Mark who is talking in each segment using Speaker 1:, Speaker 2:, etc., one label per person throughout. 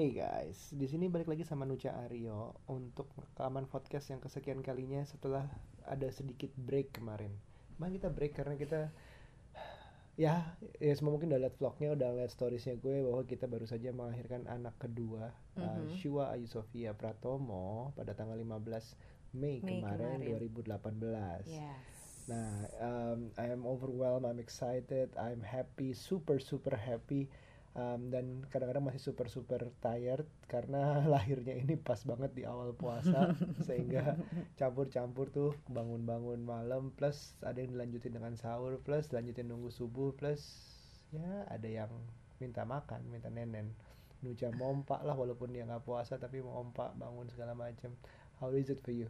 Speaker 1: Hey guys, di sini balik lagi sama Nucha Aryo untuk rekaman podcast yang kesekian kalinya setelah ada sedikit break kemarin. Emang kita break karena kita ya ya semua mungkin udah lihat vlognya, udah lihat storiesnya gue bahwa kita baru saja melahirkan anak kedua uh,
Speaker 2: Mhm.
Speaker 1: Shua Ayu Sofia Pratomo pada tanggal 15 Mei,
Speaker 2: Mei
Speaker 1: kemarin,
Speaker 2: kemarin.
Speaker 1: 2018.
Speaker 2: Yes.
Speaker 1: Nah, um, I am overwhelmed, I'm excited, I'm happy, super super happy, Um, dan kadang-kadang masih super super tired karena lahirnya ini pas banget di awal puasa, sehingga campur-campur tuh bangun-bangun malam, plus ada yang dilanjutin dengan sahur, plus lanjutin nunggu subuh, plus ya ada yang minta makan, minta nenen, Nuja mompak lah walaupun dia nggak puasa tapi mompak bangun segala macam. How is it for you?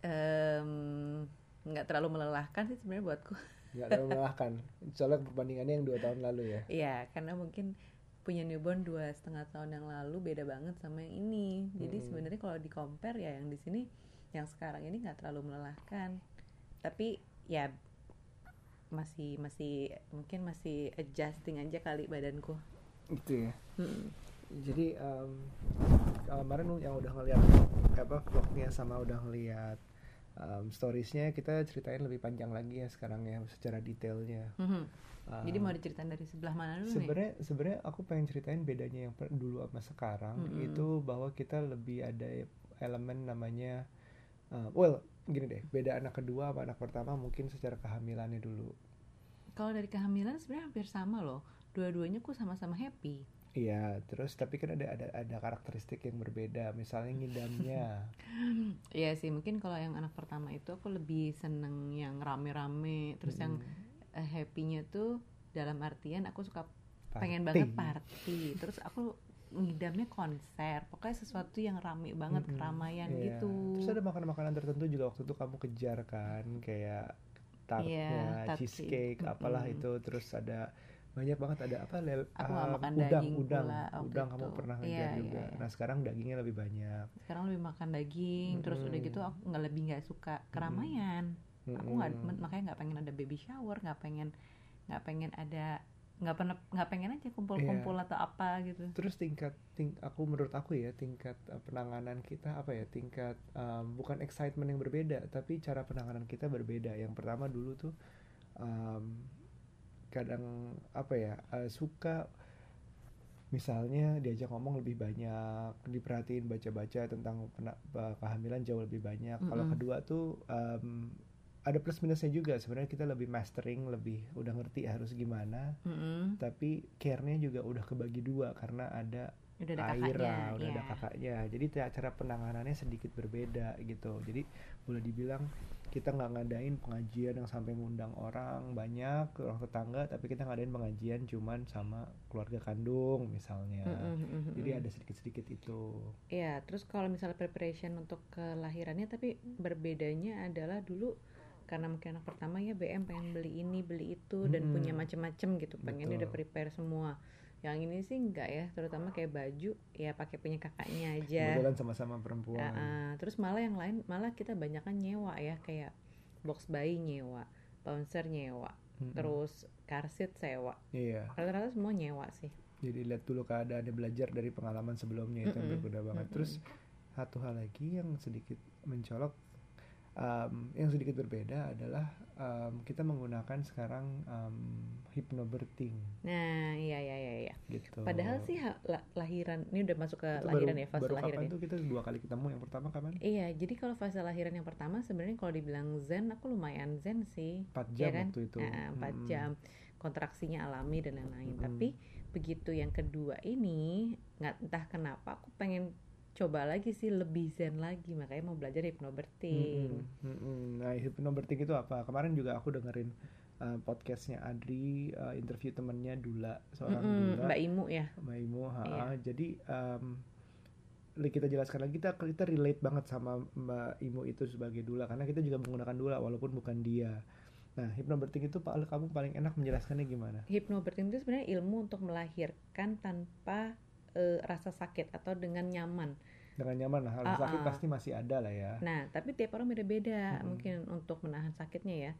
Speaker 2: Em, nggak terlalu melelahkan sih sebenarnya buatku.
Speaker 1: Nggak terlalu melelahkan, soalnya perbandingannya yang dua tahun lalu ya.
Speaker 2: Iya, karena mungkin punya newborn dua setengah tahun yang lalu beda banget sama yang ini. Jadi
Speaker 1: Mm-mm.
Speaker 2: sebenarnya kalau di compare ya yang di sini, yang sekarang ini nggak terlalu melelahkan. Tapi ya masih masih mungkin masih adjusting aja kali badanku.
Speaker 1: Gitu ya.
Speaker 2: Mm.
Speaker 1: Jadi em, kemarin yang udah ngeliat apa vlognya sama udah ngeliat em, storiesnya kita ceritain lebih panjang lagi ya sekarang ya secara detailnya.
Speaker 2: Mhm.
Speaker 1: Em,
Speaker 2: Jadi mau diceritain dari sebelah mana dulu nih?
Speaker 1: sebenarnya sebenarnya aku pengen ceritain bedanya yang per- dulu sama sekarang
Speaker 2: Mm-mm.
Speaker 1: itu bahwa kita lebih ada elemen namanya eh, well gini deh beda anak kedua sama anak pertama mungkin secara kehamilannya dulu.
Speaker 2: Kalau dari kehamilan sebenarnya hampir sama loh. Dua-duanya ku sama-sama happy.
Speaker 1: Iya, terus tapi kan ada ada ada karakteristik yang berbeda. Misalnya ngidamnya.
Speaker 2: Iya sih, mungkin kalau yang anak pertama itu aku lebih seneng yang rame-rame, terus yang
Speaker 1: Mm,
Speaker 2: eh, happy-nya tuh dalam artian aku suka pengen
Speaker 1: party.
Speaker 2: banget party. Terus aku ngidamnya konser, pokoknya sesuatu yang rame banget,
Speaker 1: Mm-mm,
Speaker 2: keramaian
Speaker 1: iya.
Speaker 2: gitu.
Speaker 1: Terus ada makanan-makanan tertentu juga waktu itu kamu kejar kan, kayak tartnya,
Speaker 2: Iya, tart
Speaker 1: cheesecake,
Speaker 2: cake,
Speaker 1: apalah
Speaker 2: mm-mm.
Speaker 1: itu. Terus ada banyak banget ada apa lel,
Speaker 2: Aku
Speaker 1: ah,
Speaker 2: makan
Speaker 1: udang,
Speaker 2: daging
Speaker 1: udang,
Speaker 2: pula
Speaker 1: udang kamu
Speaker 2: itu.
Speaker 1: pernah ngejar
Speaker 2: iya,
Speaker 1: juga.
Speaker 2: iya.
Speaker 1: Nah sekarang dagingnya lebih banyak.
Speaker 2: Sekarang lebih makan daging, terus udah gitu aku nggak lebih nggak suka keramaian. Aku nggak makanya nggak pengen ada baby shower, nggak pengen nggak pengen ada nggak pernah nggak pengen aja kumpul-kumpul
Speaker 1: Iya.
Speaker 2: atau apa gitu.
Speaker 1: Terus tingkat, ting, aku menurut aku ya tingkat uh, penanganan kita apa ya tingkat um, bukan excitement yang berbeda, tapi cara penanganan kita berbeda. Yang pertama dulu tuh um, kadang apa ya uh, suka misalnya diajak ngomong lebih banyak, diperhatiin baca-baca tentang pena- uh, kehamilan jauh lebih banyak. Kalau
Speaker 2: Mm-mm.
Speaker 1: kedua tuh um, ada plus minusnya juga. Sebenarnya kita lebih mastering, lebih udah ngerti harus gimana.
Speaker 2: Mm-mm.
Speaker 1: Tapi care-nya juga udah kebagi dua karena ada
Speaker 2: Udah ada
Speaker 1: Aira,
Speaker 2: kakaknya,
Speaker 1: udah ada
Speaker 2: iya.
Speaker 1: kakaknya. Jadi cara penanganannya sedikit berbeda gitu. Jadi boleh dibilang kita nggak ngadain pengajian yang sampai ngundang orang banyak orang tetangga, tapi kita ngadain pengajian cuman sama keluarga kandung misalnya.
Speaker 2: Mm-mm, mm-mm,
Speaker 1: Jadi ada sedikit-sedikit itu.
Speaker 2: Iya, terus kalau misalnya preparation untuk kelahirannya tapi berbedanya adalah dulu karena mungkin anak pertama ya BM pengen beli ini, beli itu dan
Speaker 1: Mm-mm.
Speaker 2: punya macem-macem gitu. Pengennya udah
Speaker 1: Betul.
Speaker 2: prepare semua. Yang ini sih enggak ya, terutama kayak baju ya pakai punya kakaknya aja.
Speaker 1: Kebetulan sama-sama perempuan.
Speaker 2: Ah, ah. terus malah yang lain malah kita banyak kan nyewa ya kayak box bayi nyewa, bouncer nyewa,
Speaker 1: Mm-mm.
Speaker 2: terus car seat sewa.
Speaker 1: Iya.
Speaker 2: Rata-rata semua nyewa sih.
Speaker 1: Jadi lihat dulu keadaannya belajar dari pengalaman sebelumnya itu yang
Speaker 2: Mm-mm.
Speaker 1: berbeda banget.
Speaker 2: Mm-mm.
Speaker 1: Terus satu hal lagi yang sedikit mencolok, um, yang sedikit berbeda adalah um, kita menggunakan sekarang um, hypnobirthing
Speaker 2: Nah, iya iya iya iya.
Speaker 1: gitu.
Speaker 2: Padahal sih la- lahiran ini udah masuk ke
Speaker 1: Itu
Speaker 2: lahiran
Speaker 1: baru,
Speaker 2: ya fase
Speaker 1: baru
Speaker 2: lahiran
Speaker 1: kapan
Speaker 2: ya.
Speaker 1: tuh kita dua kali ketemu yang pertama kapan?
Speaker 2: Iya, jadi kalau fase lahiran yang pertama sebenarnya kalau dibilang zen aku lumayan zen sih.
Speaker 1: 4
Speaker 2: Iya
Speaker 1: jam
Speaker 2: kan?
Speaker 1: waktu itu.
Speaker 2: Nah, 4
Speaker 1: Mm-mm.
Speaker 2: jam kontraksinya alami dan lain-lain.
Speaker 1: Mm-mm.
Speaker 2: Tapi begitu yang kedua ini nggak entah kenapa aku pengen coba lagi sih lebih zen lagi makanya mau belajar hypnobirthing.
Speaker 1: Mm-mm, mm-mm. Nah, hypnobirthing itu apa? Kemarin juga aku dengerin uh, podcastnya Adri, uh, interview temennya Dula, seorang
Speaker 2: Mm-mm,
Speaker 1: Dula.
Speaker 2: Mbak Imu ya.
Speaker 1: Mbak Imo, ha,
Speaker 2: Iya.
Speaker 1: jadi um, kita jelaskan lagi kita kita relate banget sama Mbak Imo itu sebagai dula karena kita juga menggunakan dula walaupun bukan dia. Nah, hypnobirthing itu Pak kamu paling enak menjelaskannya gimana?
Speaker 2: Hypnobirthing itu sebenarnya ilmu untuk melahirkan tanpa eh, rasa sakit atau dengan nyaman.
Speaker 1: Dengan nyaman lah, kalau
Speaker 2: Ah,
Speaker 1: sakit
Speaker 2: ah.
Speaker 1: pasti masih ada lah ya.
Speaker 2: Nah, tapi tiap orang beda-beda
Speaker 1: Mm-mm.
Speaker 2: mungkin untuk menahan sakitnya ya.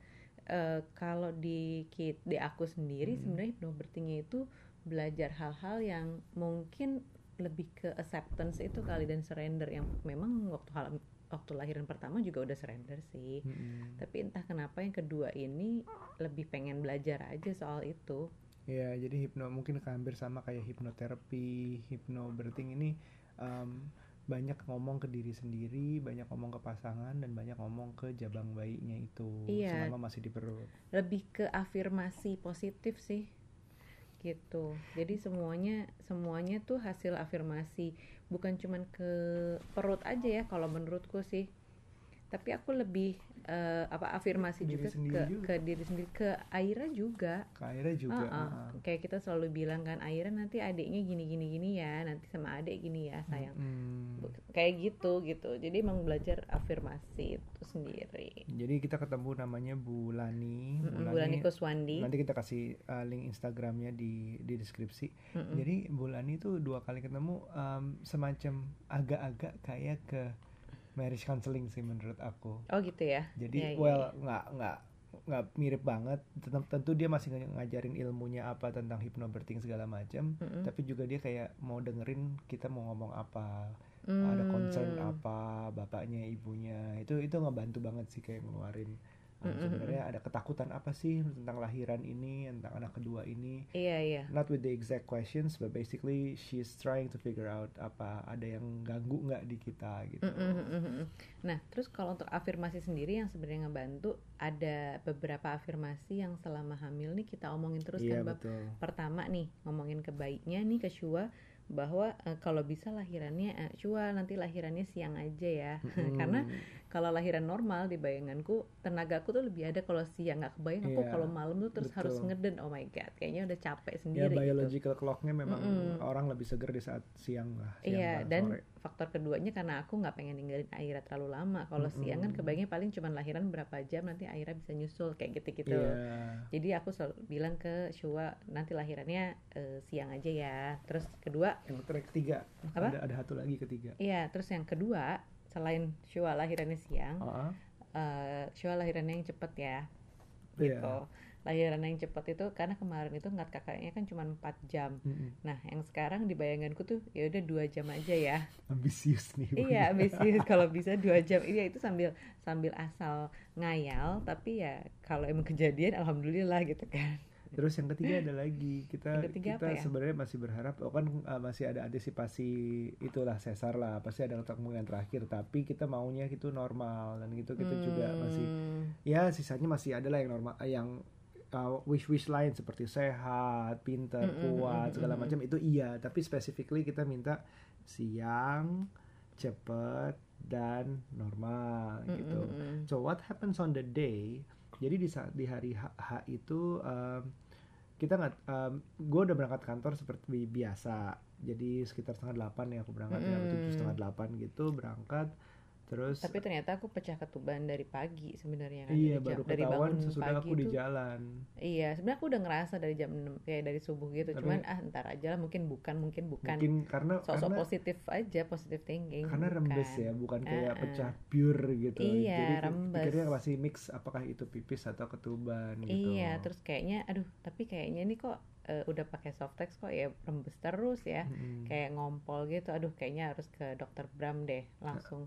Speaker 2: Eh, kalau di di aku sendiri
Speaker 1: Mm.
Speaker 2: sebenarnya hypnobirthingnya itu belajar hal-hal yang mungkin lebih ke acceptance itu kali dan surrender yang memang waktu hal waktu lahiran pertama juga udah surrender sih
Speaker 1: Mm-mm.
Speaker 2: tapi entah kenapa yang kedua ini lebih pengen belajar aja soal itu
Speaker 1: Ya, jadi hipno mungkin hampir sama kayak hipnoterapi, hipnobirthing ini em, banyak ngomong ke diri sendiri, banyak ngomong ke pasangan dan banyak ngomong ke jabang bayinya itu
Speaker 2: Iya.
Speaker 1: selama masih di perut.
Speaker 2: lebih ke afirmasi positif sih gitu jadi semuanya semuanya tuh hasil afirmasi bukan cuman ke perut aja ya kalau menurutku sih tapi aku lebih eh, apa afirmasi
Speaker 1: Diri
Speaker 2: juga ke
Speaker 1: juga.
Speaker 2: ke diri sendiri ke Aira juga
Speaker 1: Ke akhirnya juga.
Speaker 2: Ah, ah.
Speaker 1: ah.
Speaker 2: kayak kita selalu bilang kan Aira nanti adiknya gini gini gini ya nanti sama adik gini ya sayang
Speaker 1: Mm.
Speaker 2: kayak gitu gitu jadi emang belajar afirmasi itu sendiri
Speaker 1: Jadi kita ketemu namanya Bu Lani.
Speaker 2: Mm-mm, Bulan Kuswandi
Speaker 1: Nanti kita kasih uh, link Instagramnya di di deskripsi.
Speaker 2: Mm-mm.
Speaker 1: Jadi Bu Lani tuh dua kali ketemu um, semacam agak-agak kayak ke marriage counseling sih menurut aku.
Speaker 2: oh gitu ya
Speaker 1: Jadi
Speaker 2: Iya, iya,
Speaker 1: well nggak nggak nggak mirip banget. Tentu, dia masih ng- ngajarin ilmunya apa tentang hypnobirthing segala macam.
Speaker 2: Mm-mm.
Speaker 1: Tapi juga dia kayak mau dengerin kita mau ngomong apa, ada concern
Speaker 2: Hmm.
Speaker 1: apa, bapaknya, ibunya. Itu itu ngebantu banget sih kayak ngeluarin. Uh,
Speaker 2: Mm-mm.
Speaker 1: sebenarnya ada ketakutan apa sih tentang lahiran ini, tentang anak kedua ini.
Speaker 2: Iya iya.
Speaker 1: Not with the exact questions, but basically she's trying to figure out apa ada yang ganggu nggak di kita gitu.
Speaker 2: Mm, mm, mm, mm, mm. Nah, terus kalau untuk afirmasi sendiri yang sebenarnya ngebantu ada beberapa afirmasi yang selama hamil nih kita omongin terus
Speaker 1: Iya
Speaker 2: kan Bab.
Speaker 1: betul.
Speaker 2: Pertama nih ngomongin ke bayinya nih ke Shua bahwa eh, kalau bisa lahirannya eh, Shua nanti lahirannya siang aja ya. Karena
Speaker 1: Mm-mm.
Speaker 2: Kalau lahiran normal di bayanganku tenagaku tuh lebih ada kalau siang nggak kebayang aku
Speaker 1: Iya,
Speaker 2: kalau malam tuh terus harus
Speaker 1: betul.
Speaker 2: ngeden oh my god kayaknya udah capek
Speaker 1: ya
Speaker 2: sendiri gitu.
Speaker 1: biological clocknya memang
Speaker 2: Mm-mm.
Speaker 1: orang lebih seger di saat siang lah. Siang
Speaker 2: Iya
Speaker 1: lah,
Speaker 2: dan
Speaker 1: sore.
Speaker 2: faktor keduanya karena aku nggak pengen ninggalin Aira terlalu lama. Kalau siang kan kebayangnya paling cuman lahiran berapa jam nanti Aira bisa nyusul kayak gitu-gitu.
Speaker 1: Iya.
Speaker 2: Jadi aku selalu bilang ke Shua nanti lahirannya eh, siang aja ya. Terus kedua,
Speaker 1: Yang ketiga
Speaker 2: Apa?
Speaker 1: ada ada satu lagi ketiga.
Speaker 2: iya terus yang kedua selain Shua lahirannya siang,
Speaker 1: Ah,
Speaker 2: eh Shua lahirannya yang cepet ya.
Speaker 1: Iya.
Speaker 2: Gitu. Lahiran yang cepet itu karena kemarin itu ngat kakaknya kan cuma 4 jam.
Speaker 1: Mm-mm.
Speaker 2: Nah, yang sekarang di bayanganku tuh ya udah dua jam aja ya.
Speaker 1: ambisius nih.
Speaker 2: Iya, ambisius kalau bisa dua jam. Iya itu sambil sambil asal ngayal, tapi ya kalau emang kejadian, alhamdulillah gitu kan.
Speaker 1: Terus yang ketiga ada lagi kita kita
Speaker 2: ya?
Speaker 1: sebenarnya masih berharap oh kan uh, masih ada antisipasi itulah sesar lah pasti ada kemungkinan terakhir tapi kita maunya itu normal dan gitu kita juga masih
Speaker 2: Hmm,
Speaker 1: ya sisanya masih ada lah yang normal yang wish wish lain seperti sehat, pintar,
Speaker 2: Mm, mm,
Speaker 1: kuat
Speaker 2: mm,
Speaker 1: segala
Speaker 2: mm,
Speaker 1: macam itu iya tapi specifically kita minta siang cepet dan normal
Speaker 2: mm,
Speaker 1: gitu.
Speaker 2: mm, mm.
Speaker 1: So what happens on the day? Jadi di saat di hari H, H itu um, kita nggak, um, gue udah berangkat kantor seperti biasa. Jadi sekitar setengah delapan ya aku berangkat ya,
Speaker 2: Mm-mm.
Speaker 1: tujuh setengah delapan gitu berangkat. Terus
Speaker 2: Tapi ternyata aku pecah ketuban dari pagi sebenarnya kan.
Speaker 1: iya
Speaker 2: dari
Speaker 1: baru
Speaker 2: jam- dari bangun
Speaker 1: sesudah
Speaker 2: pagi
Speaker 1: aku di
Speaker 2: tuh.
Speaker 1: jalan.
Speaker 2: Iya, sebenarnya aku udah ngerasa dari jam 6 kayak dari subuh gitu.
Speaker 1: Tapi-
Speaker 2: Cuman ah ntar aja lah mungkin bukan, mungkin bukan.
Speaker 1: Mungkin karena
Speaker 2: Sosok
Speaker 1: karena
Speaker 2: positif aja, positive thinking.
Speaker 1: karena rembes
Speaker 2: bukan.
Speaker 1: ya, bukan kayak
Speaker 2: Ah, ah.
Speaker 1: pecah pure gitu.
Speaker 2: Iya,
Speaker 1: Jadi
Speaker 2: rembes.
Speaker 1: pikirnya masih mix apakah itu pipis atau ketuban gitu.
Speaker 2: Iya, terus kayaknya aduh, tapi kayaknya ini kok eh, udah pakai softex kok ya rembes terus ya.
Speaker 1: Mm-mm.
Speaker 2: kayak ngompol gitu aduh kayaknya harus ke dokter Bram deh langsung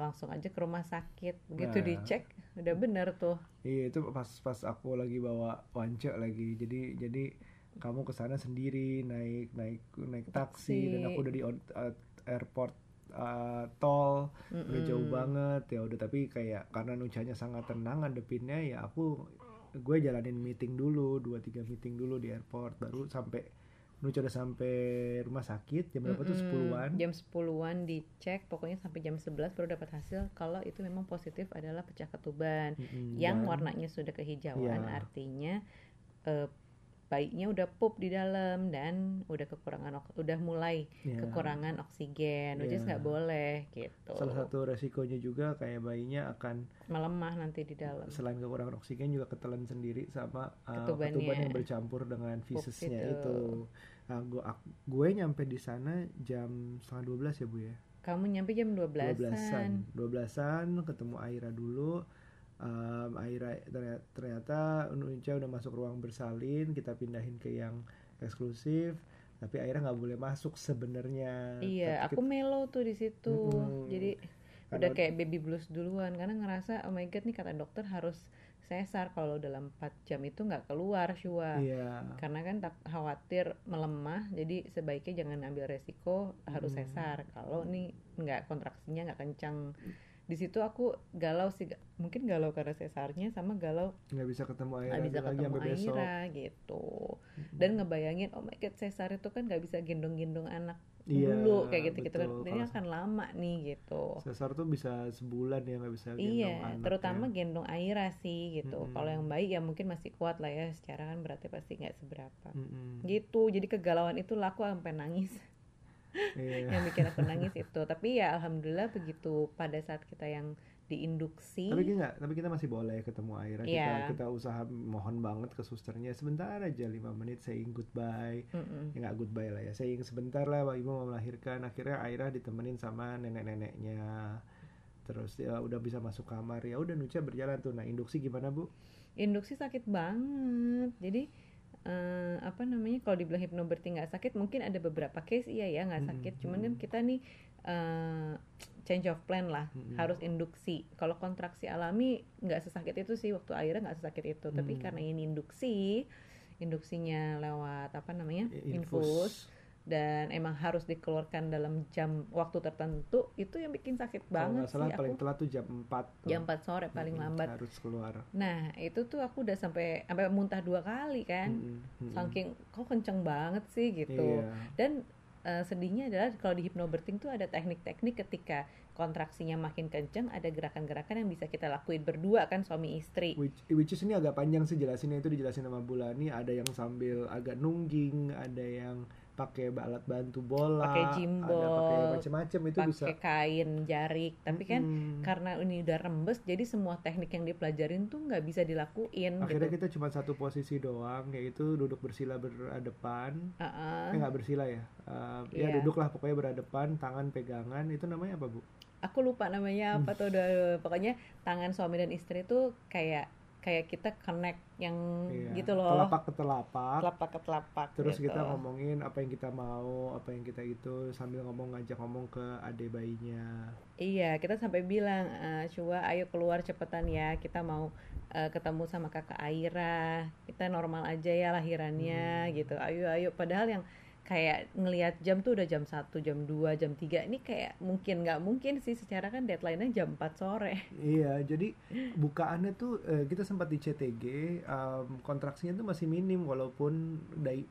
Speaker 2: langsung aja ke rumah sakit. Begitu
Speaker 1: Nah.
Speaker 2: dicek udah bener tuh.
Speaker 1: Iya itu pas pas aku lagi bawa wance lagi. Jadi jadi kamu ke sana sendiri naik naik naik taksi, dan aku udah di uh, airport uh, tol. Udah jauh banget. Ya udah tapi kayak karena nucanya sangat tenang ngadepinnya ya aku gue jalanin meeting dulu dua tiga meeting dulu di airport. Baru sampai Nuca udah sampai rumah sakit jam berapa tuh
Speaker 2: Mm-mm.
Speaker 1: sepuluhan
Speaker 2: jam 10-an dicek pokoknya sampai jam 11 baru dapat hasil kalau itu memang positif adalah pecah ketuban
Speaker 1: Mm-mm,
Speaker 2: yang
Speaker 1: dan-
Speaker 2: warnanya sudah kehijauan
Speaker 1: Iya.
Speaker 2: artinya eh, bayinya udah pup di dalam dan udah kekurangan udah mulai
Speaker 1: ya,
Speaker 2: kekurangan oksigen which
Speaker 1: Iya.
Speaker 2: nggak boleh gitu
Speaker 1: salah satu resikonya juga kayak bayinya akan
Speaker 2: melemah nanti di dalam
Speaker 1: selain kekurangan oksigen juga ketelan sendiri sama uh, ketuban yang bercampur dengan fesesnya
Speaker 2: itu.
Speaker 1: itu. Nah, gue gue nyampe di sana jam setengah 12 ya bu ya.
Speaker 2: kamu nyampe jam 12-an
Speaker 1: 12-an. 12-an ketemu Aira dulu. Um, Aira ternyata, ternyata Unca udah masuk ruang bersalin, kita pindahin ke yang eksklusif. tapi akhirnya nggak boleh masuk sebenarnya
Speaker 2: iya
Speaker 1: Tapi
Speaker 2: aku melo tuh di situ
Speaker 1: Mm-mm.
Speaker 2: jadi
Speaker 1: Karena
Speaker 2: udah
Speaker 1: ud-
Speaker 2: kayak baby blues duluan karena ngerasa oh my god nih kata dokter harus sesar kalau dalam 4 jam itu nggak keluar Shua.
Speaker 1: Iya.
Speaker 2: Karena kan tak khawatir melemah jadi sebaiknya jangan ambil resiko harus
Speaker 1: Hmm.
Speaker 2: sesar. Kalau nih nggak kontraksinya nggak kencang. Di situ aku galau sih mungkin galau karena sesarnya sama galau
Speaker 1: nggak bisa ketemu
Speaker 2: nggak
Speaker 1: Aira
Speaker 2: bisa
Speaker 1: lagi
Speaker 2: ketemu
Speaker 1: besok.
Speaker 2: Aira gitu. Dan ngebayangin oh my god sesar itu kan nggak bisa gendong-gendong anak
Speaker 1: Iya,
Speaker 2: dulu kayak gitu gitu kan ini akan lama nih gitu
Speaker 1: sesar tuh bisa sebulan ya nggak bisa gendong
Speaker 2: iya
Speaker 1: anak
Speaker 2: terutama
Speaker 1: ya.
Speaker 2: gendong Aira sih gitu
Speaker 1: Mm-mm.
Speaker 2: kalau yang baik ya mungkin masih kuat lah ya secara kan berarti pasti nggak seberapa
Speaker 1: Mm-mm.
Speaker 2: gitu jadi kegalauan itu lah aku sampai nangis
Speaker 1: Iya.
Speaker 2: yang bikin aku nangis itu tapi ya alhamdulillah begitu pada saat kita yang diinduksi.
Speaker 1: Tapi kita tapi kita masih boleh ketemu Aira. Kita
Speaker 2: Iya.
Speaker 1: kita usaha mohon banget ke susternya sebentar aja lima menit saying goodbye.
Speaker 2: Mm-mm.
Speaker 1: ya nggak goodbye lah ya saying sebentar lah Ibu mau melahirkan. Akhirnya Aira ditemenin sama nenek-neneknya. Terus ya udah bisa masuk kamar. Ya udah Nucha berjalan tuh. Nah induksi gimana Bu?
Speaker 2: Induksi sakit banget. Jadi eh, apa namanya kalau dibilang hipnobirthing nggak sakit mungkin ada beberapa case iya ya nggak sakit. Cuman kan kita nih eh, change of plan lah
Speaker 1: Mm-mm.
Speaker 2: harus induksi kalau kontraksi alami nggak sesakit itu sih waktu akhirnya nggak sesakit itu tapi
Speaker 1: Mm.
Speaker 2: karena ini induksi induksinya lewat apa namanya
Speaker 1: I-
Speaker 2: infus dan emang harus dikeluarkan dalam jam waktu tertentu itu yang bikin sakit
Speaker 1: kalau
Speaker 2: banget
Speaker 1: nggak salah
Speaker 2: sih
Speaker 1: paling
Speaker 2: aku
Speaker 1: telat tuh jam 4 tuh.
Speaker 2: jam 4 sore paling
Speaker 1: Mm-mm,
Speaker 2: lambat
Speaker 1: harus keluar
Speaker 2: Nah, itu tuh aku udah sampai sampai muntah dua kali kan.
Speaker 1: Mm-mm, mm-mm.
Speaker 2: Saking kok kenceng banget sih gitu.
Speaker 1: Iya.
Speaker 2: Dan eh, sedihnya adalah kalau di hypnobirthing tuh ada teknik-teknik ketika kontraksinya makin kenceng ada gerakan-gerakan yang bisa kita lakuin berdua kan suami istri.
Speaker 1: Which, which is ini agak panjang sih jelasinnya itu dijelasin sama Bulani ada yang sambil agak nungging ada yang pakai alat bantu bola
Speaker 2: Pakai jimbol,
Speaker 1: ada pakai macam-macam itu bisa
Speaker 2: Pakai kain jarik, tapi kan
Speaker 1: Mm-mm.
Speaker 2: karena ini udah rembes jadi semua teknik yang dipelajarin tuh nggak bisa dilakuin
Speaker 1: akhirnya
Speaker 2: gitu.
Speaker 1: kita cuma satu posisi doang yaitu duduk bersila berhadapan
Speaker 2: Uh-uh.
Speaker 1: eh nggak bersila ya Eh, ya
Speaker 2: Iya.
Speaker 1: duduklah pokoknya berhadapan tangan pegangan itu namanya apa bu
Speaker 2: aku lupa namanya apa tuh udah pokoknya tangan suami dan istri tuh kayak kayak kita connect yang
Speaker 1: Iya,
Speaker 2: gitu loh.
Speaker 1: telapak ke telapak.
Speaker 2: Telapak ke telapak
Speaker 1: terus
Speaker 2: gitu.
Speaker 1: kita ngomongin apa yang kita mau apa yang kita itu sambil ngomong ngajak ngomong ke adik bayinya.
Speaker 2: Iya kita sampai bilang eh, Shua ayo keluar cepetan ya. Kita mau eh, ketemu sama kakak Aira. Kita normal aja ya lahirannya
Speaker 1: Hmm.
Speaker 2: gitu. Ayo ayo. Padahal yang kayak ngelihat jam tuh udah jam 1, jam 2, jam 3 ini kayak mungkin nggak mungkin sih secara kan deadline-nya jam 4 sore
Speaker 1: Iya, jadi bukaannya tuh eh, kita sempat di CTG, em, kontraksinya tuh masih minim walaupun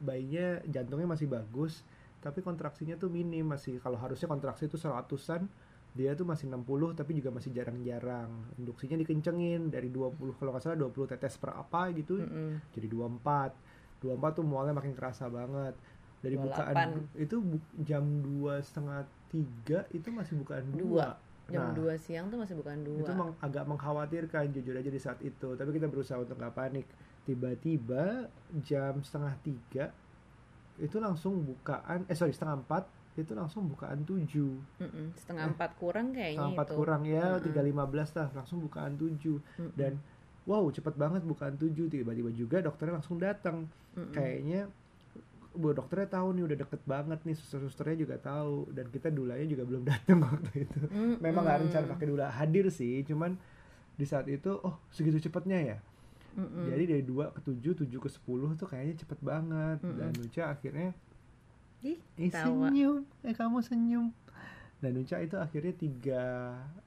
Speaker 1: bayinya jantungnya masih bagus, tapi kontraksinya tuh minim masih kalau harusnya kontraksi itu seratusan, dia tuh masih 60 tapi juga masih jarang-jarang. Induksinya dikencengin dari 20 kalau nggak salah 20 tetes per apa gitu,
Speaker 2: Mm-mm.
Speaker 1: jadi 24. 24 tuh mualnya makin kerasa banget. Dari
Speaker 2: 28.
Speaker 1: bukaan itu bu- jam dua setengah tiga itu masih bukaan
Speaker 2: Dua. jam
Speaker 1: Nah,
Speaker 2: 2 siang tuh masih bukan dua
Speaker 1: itu meng- agak mengkhawatirkan jujur aja di saat itu. Tapi kita berusaha untuk nggak panik. Tiba-tiba jam setengah tiga itu langsung bukaan eh sorry setengah empat itu langsung bukaan tujuh.
Speaker 2: Setengah empat kurang kayaknya
Speaker 1: setengah empat kurang ya tiga lima belas lah langsung bukaan tujuh. Dan wow cepet banget bukaan tujuh. Tiba-tiba juga dokternya langsung datang. Kayaknya bu dokternya tahu nih udah deket banget nih suster-susternya juga tahu dan kita dulanya juga belum datang waktu itu
Speaker 2: Mm-mm.
Speaker 1: memang nggak rencana pakai dula hadir sih cuman di saat itu oh segitu cepetnya ya
Speaker 2: Mm-mm.
Speaker 1: jadi dari 2 ke 7 7 ke 10 tuh kayaknya cepet banget
Speaker 2: Mm-mm.
Speaker 1: dan Nucha akhirnya
Speaker 2: Ih,
Speaker 1: eh
Speaker 2: tawa.
Speaker 1: senyum eh kamu senyum dan Nucha itu akhirnya tiga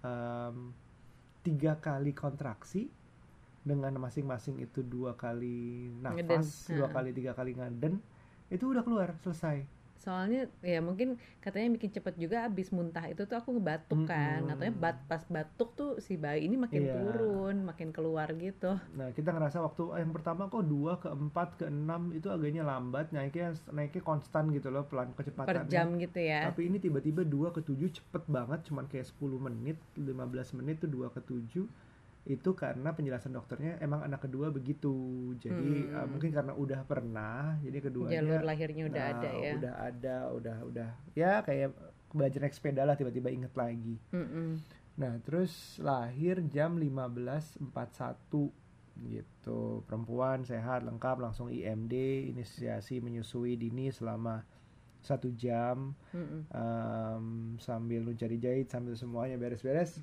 Speaker 1: em, tiga kali kontraksi dengan masing-masing itu dua kali
Speaker 2: Ngeden,
Speaker 1: nafas dua
Speaker 2: ha.
Speaker 1: kali tiga kali ngaden itu udah keluar selesai
Speaker 2: soalnya ya mungkin katanya bikin cepet juga abis muntah itu tuh aku ngebatuk kan
Speaker 1: Mm-mm.
Speaker 2: katanya bat pas batuk tuh si bayi ini makin
Speaker 1: Iya.
Speaker 2: turun makin keluar gitu
Speaker 1: Nah kita ngerasa waktu yang pertama kok dua ke empat ke enam itu agaknya lambat naiknya naiknya konstan gitu loh pelan
Speaker 2: per
Speaker 1: kecepatannya.
Speaker 2: jam gitu ya
Speaker 1: Tapi ini tiba-tiba dua ke tujuh cepet banget cuman kayak 10 menit 15 menit tuh dua ke tujuh itu karena penjelasan dokternya emang anak kedua begitu jadi
Speaker 2: Hmm.
Speaker 1: uh, mungkin karena udah pernah jadi keduanya
Speaker 2: jalur lahirnya udah
Speaker 1: nah,
Speaker 2: ada ya
Speaker 1: udah ada udah udah ya kayak belajar naik sepeda lah tiba-tiba inget lagi
Speaker 2: Mm-mm.
Speaker 1: Nah, terus lahir jam 15.41 gitu. Perempuan sehat lengkap langsung IMD, inisiasi menyusui dini selama satu jam
Speaker 2: Mm-mm.
Speaker 1: em, sambil lu cari jahit sambil semuanya beres-beres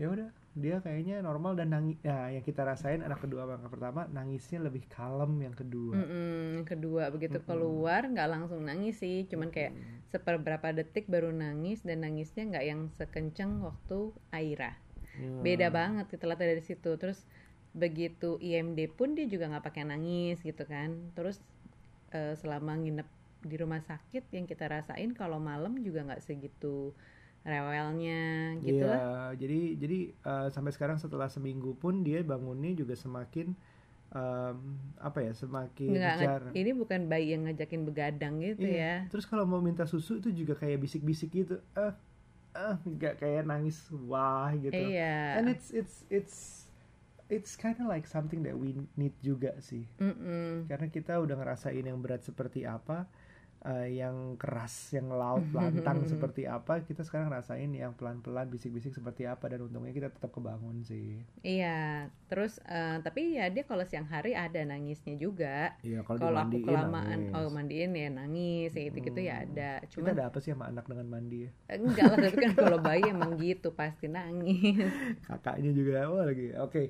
Speaker 1: ya udah dia kayaknya normal dan nangis ya yang kita rasain anak kedua anak pertama nangisnya lebih kalem yang kedua.
Speaker 2: Yang kedua begitu
Speaker 1: Mm-mm.
Speaker 2: keluar nggak langsung nangis sih, cuman kayak seperberapa detik baru nangis dan nangisnya nggak yang sekenceng waktu Aira.
Speaker 1: Ya.
Speaker 2: Beda banget itu latar dari situ. Terus begitu IMD pun dia juga nggak pakai nangis gitu kan. Terus eh, selama nginep di rumah sakit yang kita rasain kalau malam juga nggak segitu rewelnya gitu
Speaker 1: Iya,
Speaker 2: lah.
Speaker 1: jadi jadi eh, sampai sekarang setelah seminggu pun dia bangunnya juga semakin em, apa ya semakin
Speaker 2: Nggak, ini bukan bayi yang ngajakin begadang gitu ya.
Speaker 1: Iya. Terus kalau mau minta susu itu juga kayak bisik-bisik gitu. Eh, eh, nggak kayak nangis wah gitu.
Speaker 2: Iya.
Speaker 1: And it's it's it's it's kind of like something that we need juga sih.
Speaker 2: Mm-mm.
Speaker 1: Karena kita udah ngerasain yang berat seperti apa, eh, yang keras, yang laut, lantang seperti apa, kita sekarang rasain yang pelan-pelan bisik-bisik seperti apa dan untungnya kita tetap kebangun sih.
Speaker 2: Iya, terus eh, tapi ya dia kalau siang hari ada nangisnya juga.
Speaker 1: Iya,
Speaker 2: Kalau aku kelamaan, oh mandiin ya nangis, ya gitu-gitu ya
Speaker 1: Hmm.
Speaker 2: ada.
Speaker 1: Kita
Speaker 2: Cuman
Speaker 1: ada apa sih sama anak dengan mandi ya?
Speaker 2: eh, enggak lah, tapi kan kalau bayi emang gitu pasti nangis.
Speaker 1: kakaknya juga oh lagi oke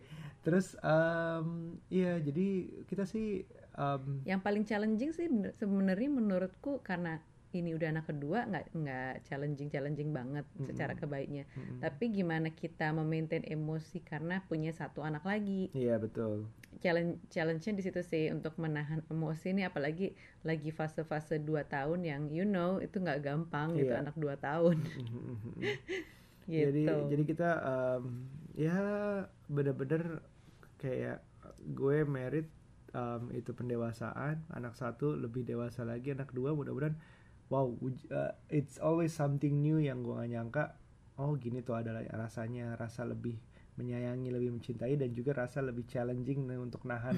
Speaker 1: terus em, iya jadi kita sih em,
Speaker 2: Yang paling challenging sih sebenarnya menurutku karena ini udah anak kedua nggak nggak challenging challenging banget secara
Speaker 1: Mm-mm.
Speaker 2: kebaiknya.
Speaker 1: mm,
Speaker 2: Tapi gimana kita memaintain emosi karena punya satu anak lagi.
Speaker 1: iya betul
Speaker 2: challenge challenge-nya di situ sih untuk menahan emosi ini apalagi lagi fase-fase 2 tahun yang you know itu nggak gampang gitu
Speaker 1: Iya.
Speaker 2: anak 2 tahun gitu.
Speaker 1: jadi jadi kita em, ya bener-bener kayak gue merit em, itu pendewasaan anak satu lebih dewasa lagi anak dua mudah-mudahan wow eh, it's always something new yang gue gak nyangka oh gini tuh adalah rasanya rasa lebih menyayangi lebih mencintai dan juga rasa lebih challenging untuk nahan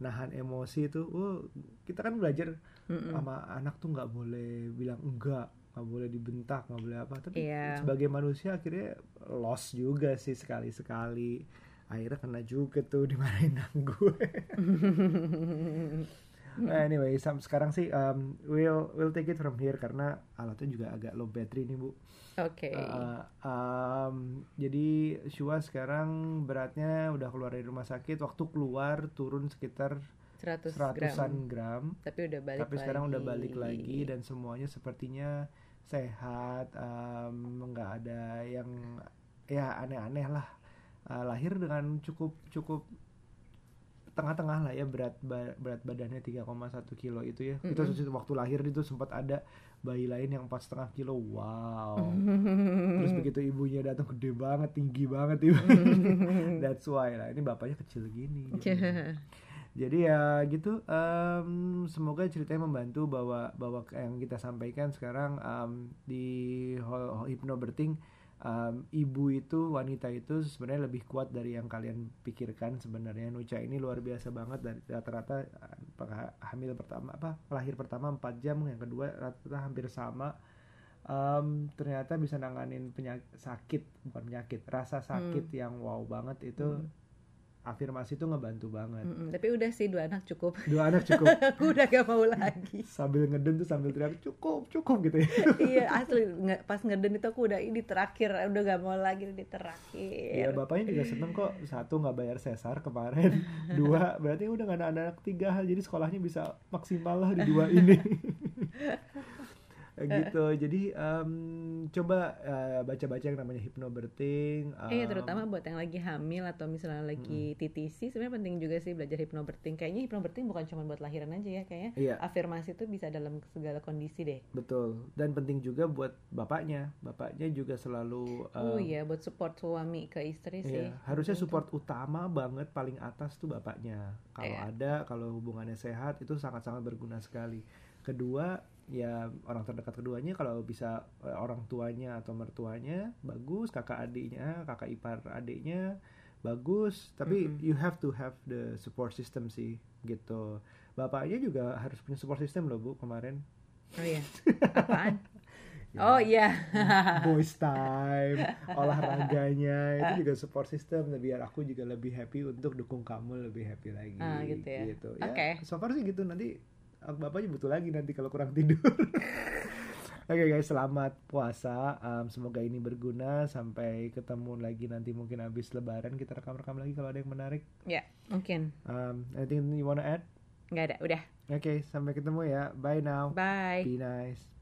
Speaker 1: nahan emosi itu oh kita kan belajar
Speaker 2: Mm-mm.
Speaker 1: sama anak tuh nggak boleh bilang enggak nggak boleh dibentak nggak boleh apa tapi
Speaker 2: Iya.
Speaker 1: sebagai manusia akhirnya loss juga sih sekali sekali akhirnya kena juga tuh dimarahin sama gue Nah, anyway sekarang sih um, we'll we'll take it from here karena alatnya juga agak low battery nih bu
Speaker 2: Oke.
Speaker 1: Uh, um, jadi Shua sekarang beratnya udah keluar dari rumah sakit waktu keluar turun sekitar
Speaker 2: 100
Speaker 1: seratusan
Speaker 2: gram.
Speaker 1: gram
Speaker 2: Tapi udah balik
Speaker 1: tapi sekarang
Speaker 2: lagi.
Speaker 1: udah balik lagi dan semuanya sepertinya sehat em, nggak ada yang ya aneh-aneh lah Eh, lahir dengan cukup cukup tengah-tengah lah ya berat ba- berat badannya 3,1 kilo itu ya kita
Speaker 2: Mm-mm.
Speaker 1: waktu lahir itu sempat ada bayi lain yang empat setengah kilo wow terus begitu ibunya datang gede banget tinggi banget ibu that's why lah ini bapaknya kecil gini gitu. Jadi ya gitu. em, semoga ceritanya membantu bahwa bahwa yang kita sampaikan sekarang em, di ho- ho- em, ibu itu wanita itu sebenarnya lebih kuat dari yang kalian pikirkan sebenarnya. Nucha ini luar biasa banget dari rata-rata hamil pertama apa lahir pertama 4 jam, yang kedua rata-rata hampir sama. Em, ternyata bisa nanganin penyakit sakit bukan penyakit rasa sakit yang wow banget itu
Speaker 2: Hmm.
Speaker 1: Afirmasi itu ngebantu banget
Speaker 2: Mm-mm. Tapi udah sih dua anak cukup.
Speaker 1: dua anak cukup
Speaker 2: Aku udah gak mau lagi.
Speaker 1: sambil ngeden tuh sambil teriak cukup cukup gitu ya
Speaker 2: iya asli pas ngeden itu aku udah ini terakhir udah gak mau lagi di terakhir.
Speaker 1: Iya bapaknya juga seneng kok satu nggak bayar sesar kemarin dua berarti udah nggak ada anak tiga hal jadi sekolahnya bisa maksimal lah di dua ini gitu jadi em, coba eh, baca-baca yang namanya hypnobirthing
Speaker 2: Iya
Speaker 1: em,
Speaker 2: terutama buat yang lagi hamil atau misalnya lagi TTC sebenarnya penting juga sih belajar hypnobirthing. Kayaknya hypnobirthing bukan cuma buat lahiran aja ya kayaknya.
Speaker 1: Iya.
Speaker 2: Afirmasi itu bisa dalam segala kondisi deh.
Speaker 1: betul dan penting juga buat bapaknya bapaknya juga selalu
Speaker 2: oh
Speaker 1: em,
Speaker 2: iya buat support suami ke istri sih.
Speaker 1: Iya, harusnya support utama banget paling atas tuh bapaknya. Kalau
Speaker 2: Iya.
Speaker 1: ada, kalau hubungannya sehat itu sangat-sangat berguna sekali. Kedua, ya orang terdekat keduanya kalau bisa eh, orang tuanya atau mertuanya bagus, kakak adiknya, kakak ipar adiknya bagus. Tapi
Speaker 2: Mm-mm.
Speaker 1: you have to have the support system sih, gitu. Bapaknya juga harus punya support system loh bu kemarin.
Speaker 2: Oh iya. Apaan?
Speaker 1: Ya.
Speaker 2: Oh iya.
Speaker 1: boys time, olahraganya itu juga support system biar aku juga lebih happy untuk dukung kamu lebih happy lagi.
Speaker 2: Ah, gitu ya.
Speaker 1: Ya,
Speaker 2: Oke.
Speaker 1: So far sih gitu nanti bapaknya butuh lagi nanti kalau kurang tidur Oke guys, selamat puasa. Um, semoga ini berguna. Sampai ketemu lagi nanti mungkin habis lebaran kita rekam-rekam lagi kalau ada yang menarik.
Speaker 2: Ya, mungkin.
Speaker 1: Um, anything you wanna add?
Speaker 2: Nggak ada, udah.
Speaker 1: Oke, sampai ketemu ya. Bye now.
Speaker 2: Bye.
Speaker 1: Be nice.